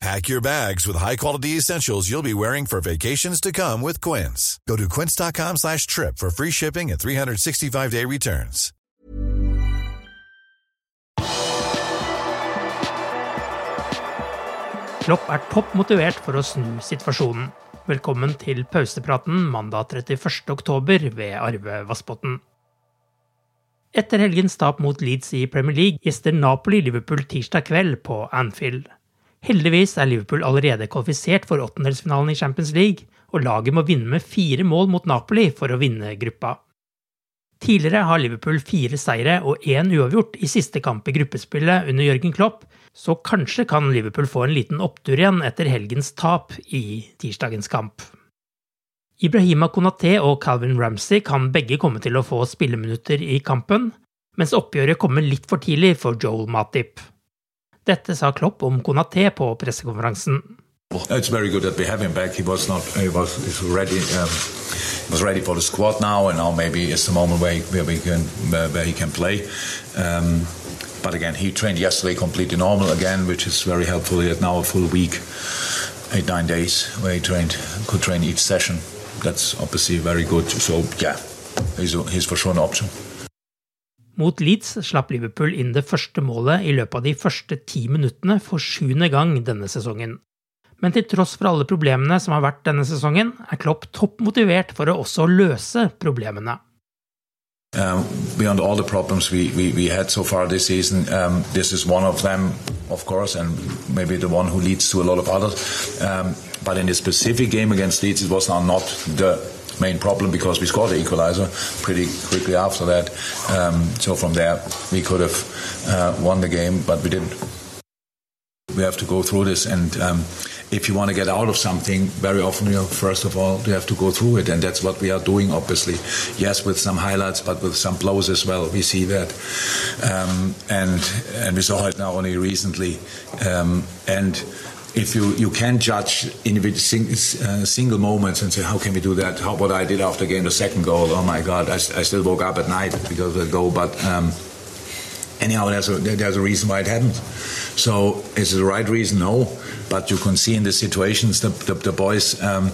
Pack your bags with high-quality essentials you'll be wearing for vacations to come with Quince. Go to quince.com slash trip for free shipping and 365-day returns. Klopp er topp motivert for å snu situasjonen. Velkommen til pausepraten mandag 31. oktober ved Arve Vassbotten. Etter helgens tap mot Leeds i Premier League gjester Napoli Liverpool tirsdag kveld på Anfield. Heldigvis er Liverpool allerede kvalifisert for åttendelsfinalen i Champions League, og laget må vinne med fire mål mot Napoli for å vinne gruppa. Tidligere har Liverpool fire seire og én uavgjort i siste kamp i gruppespillet under Jørgen Klopp, så kanskje kan Liverpool få en liten opptur igjen etter helgens tap i tirsdagens kamp. Ibrahima Konaté og Calvin Ramsey kan begge komme til å få spilleminutter i kampen, mens oppgjøret kommer litt for tidlig for Joel Matip. Dette sa Klopp om Konaté på pressekonferansen. It's very good that we have him back. He was not. He was ready. Um, was ready for the squad now, and now maybe it's the moment where, where we can where he can play. Um, but again, he trained yesterday completely normal again, which is very helpful. He had now a full week, eight nine days where he trained, could train each session. That's obviously very good. So yeah, he's he's for sure an option. Mot Leeds slapp Liverpool inn det første målet i løpet av de første ti minuttene for sjuende gang denne sesongen. Men til tross for alle problemene som har vært denne sesongen, er Klopp toppmotivert for å også løse problemene. Um, beyond all the problems we, we, we, had so far this season, um, this is one of them, of course, and maybe the one who leads to a lot of others. Um, but in this specific game against Leeds, it was now not the main problem because we scored the equalizer pretty quickly after that. Um, so from there, we could have uh, won the game, but we didn't. We have to go through this, and um, if you want to get out of something, very often, you know, first of all, you have to go through it, and that's what we are doing. Obviously, yes, with some highlights, but with some blows as well. We see that, um, and and we saw it now only recently, um, and if you, you can judge individual sing, uh, single moments and say how can we do that? How what I did after game the second goal oh my god I, I still woke up at night because of the goal but um, anyhow there's a, there's a reason why it happened. So is it the right reason? No but you can see in the situations the, the, the boys um,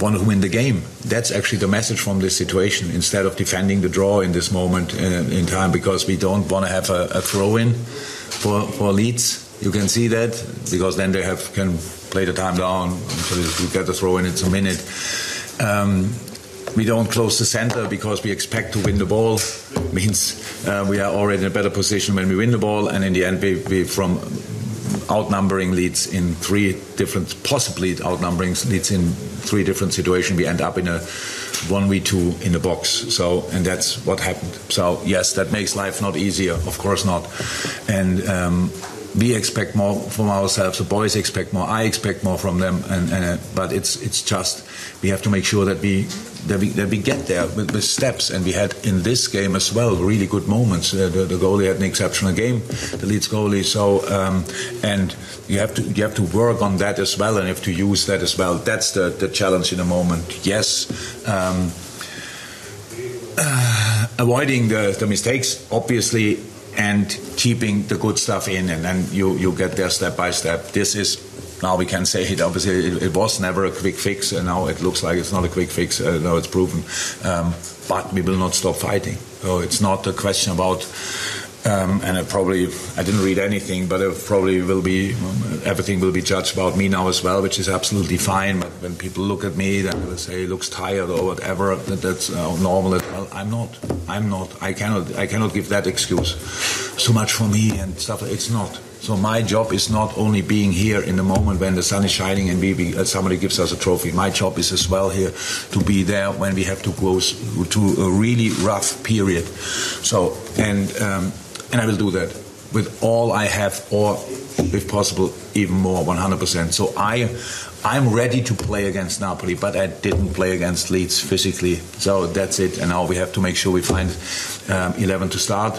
want to win the game. That's actually the message from this situation. Instead of defending the draw in this moment in, in time because we don't want to have a, a throw in for, for Leeds you can see that because then they have can play the time down you get the throw in. It's a minute. Um, we don't close the center because we expect to win the ball. Means uh, we are already in a better position when we win the ball, and in the end, we, we from outnumbering Leeds in three different, possibly outnumbering Leeds in three different situations, we end up in a one v two in the box. So, and that's what happened. So, yes, that makes life not easier. Of course not. And um, we expect more from ourselves. The boys expect more. I expect more from them. And, and uh, but it's it's just we have to make sure that we that we that we get there with, with steps. And we had in this game as well really good moments. Uh, the, the, goalie had an exceptional game, the Leeds goalie. So um, and you have to you have to work on that as well, and you have to use that as well. That's the the challenge in the moment. Yes. Um, uh, avoiding the, the mistakes, obviously, and keeping the good stuff in, and then you, you get there step by step. This is now we can say it. Obviously, it, it, was never a quick fix, and now it looks like it's not a quick fix. Uh, now it's proven, um, but we will not stop fighting. So it's not a question about um, and it probably I didn't read anything, but it probably will be everything will be judged about me now as well, which is absolutely fine. But when people look at me, then they will say he looks tired or whatever. That, that's uh, normal. Well, I'm not. I'm not. I cannot. I cannot give that excuse. So much for me and stuff. It's not. So my job is not only being here in the moment when the sun is shining and we, we, uh, somebody gives us a trophy. My job is as well here to be there when we have to go to a really rough period. So and. Um, and I will do that with all I have, or if possible, even more, 100%. So I, I'm ready to play against Napoli, but I didn't play against Leeds physically. So that's it. And now we have to make sure we find um, 11 to start,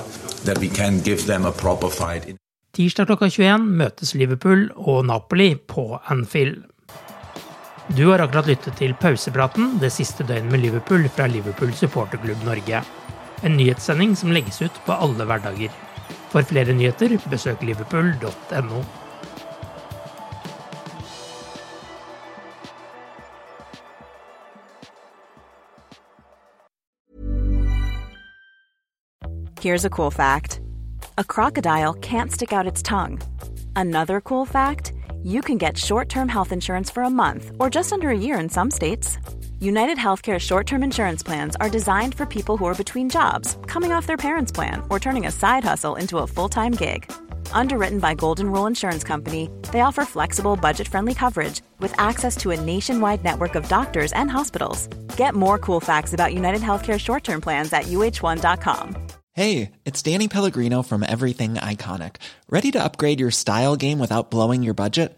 that we can give them a proper fight. Tirsdag klokka 21 møtes Liverpool og Napoli på Anfield. Du har akkurat lyttet til pausepraten det siste døgnet med Liverpool fra Liverpool supporterklubb Norge. En nyhetssending som legges ut på alle hverdager. For flere nyheter, besøk liverpool.no. Here's a cool fact. A crocodile can't stick out its tongue. Another cool fact, you can get short-term health insurance for a month or just under a year in some states. United Healthcare short term insurance plans are designed for people who are between jobs, coming off their parents' plan, or turning a side hustle into a full time gig. Underwritten by Golden Rule Insurance Company, they offer flexible, budget friendly coverage with access to a nationwide network of doctors and hospitals. Get more cool facts about United Healthcare short term plans at uh1.com. Hey, it's Danny Pellegrino from Everything Iconic. Ready to upgrade your style game without blowing your budget?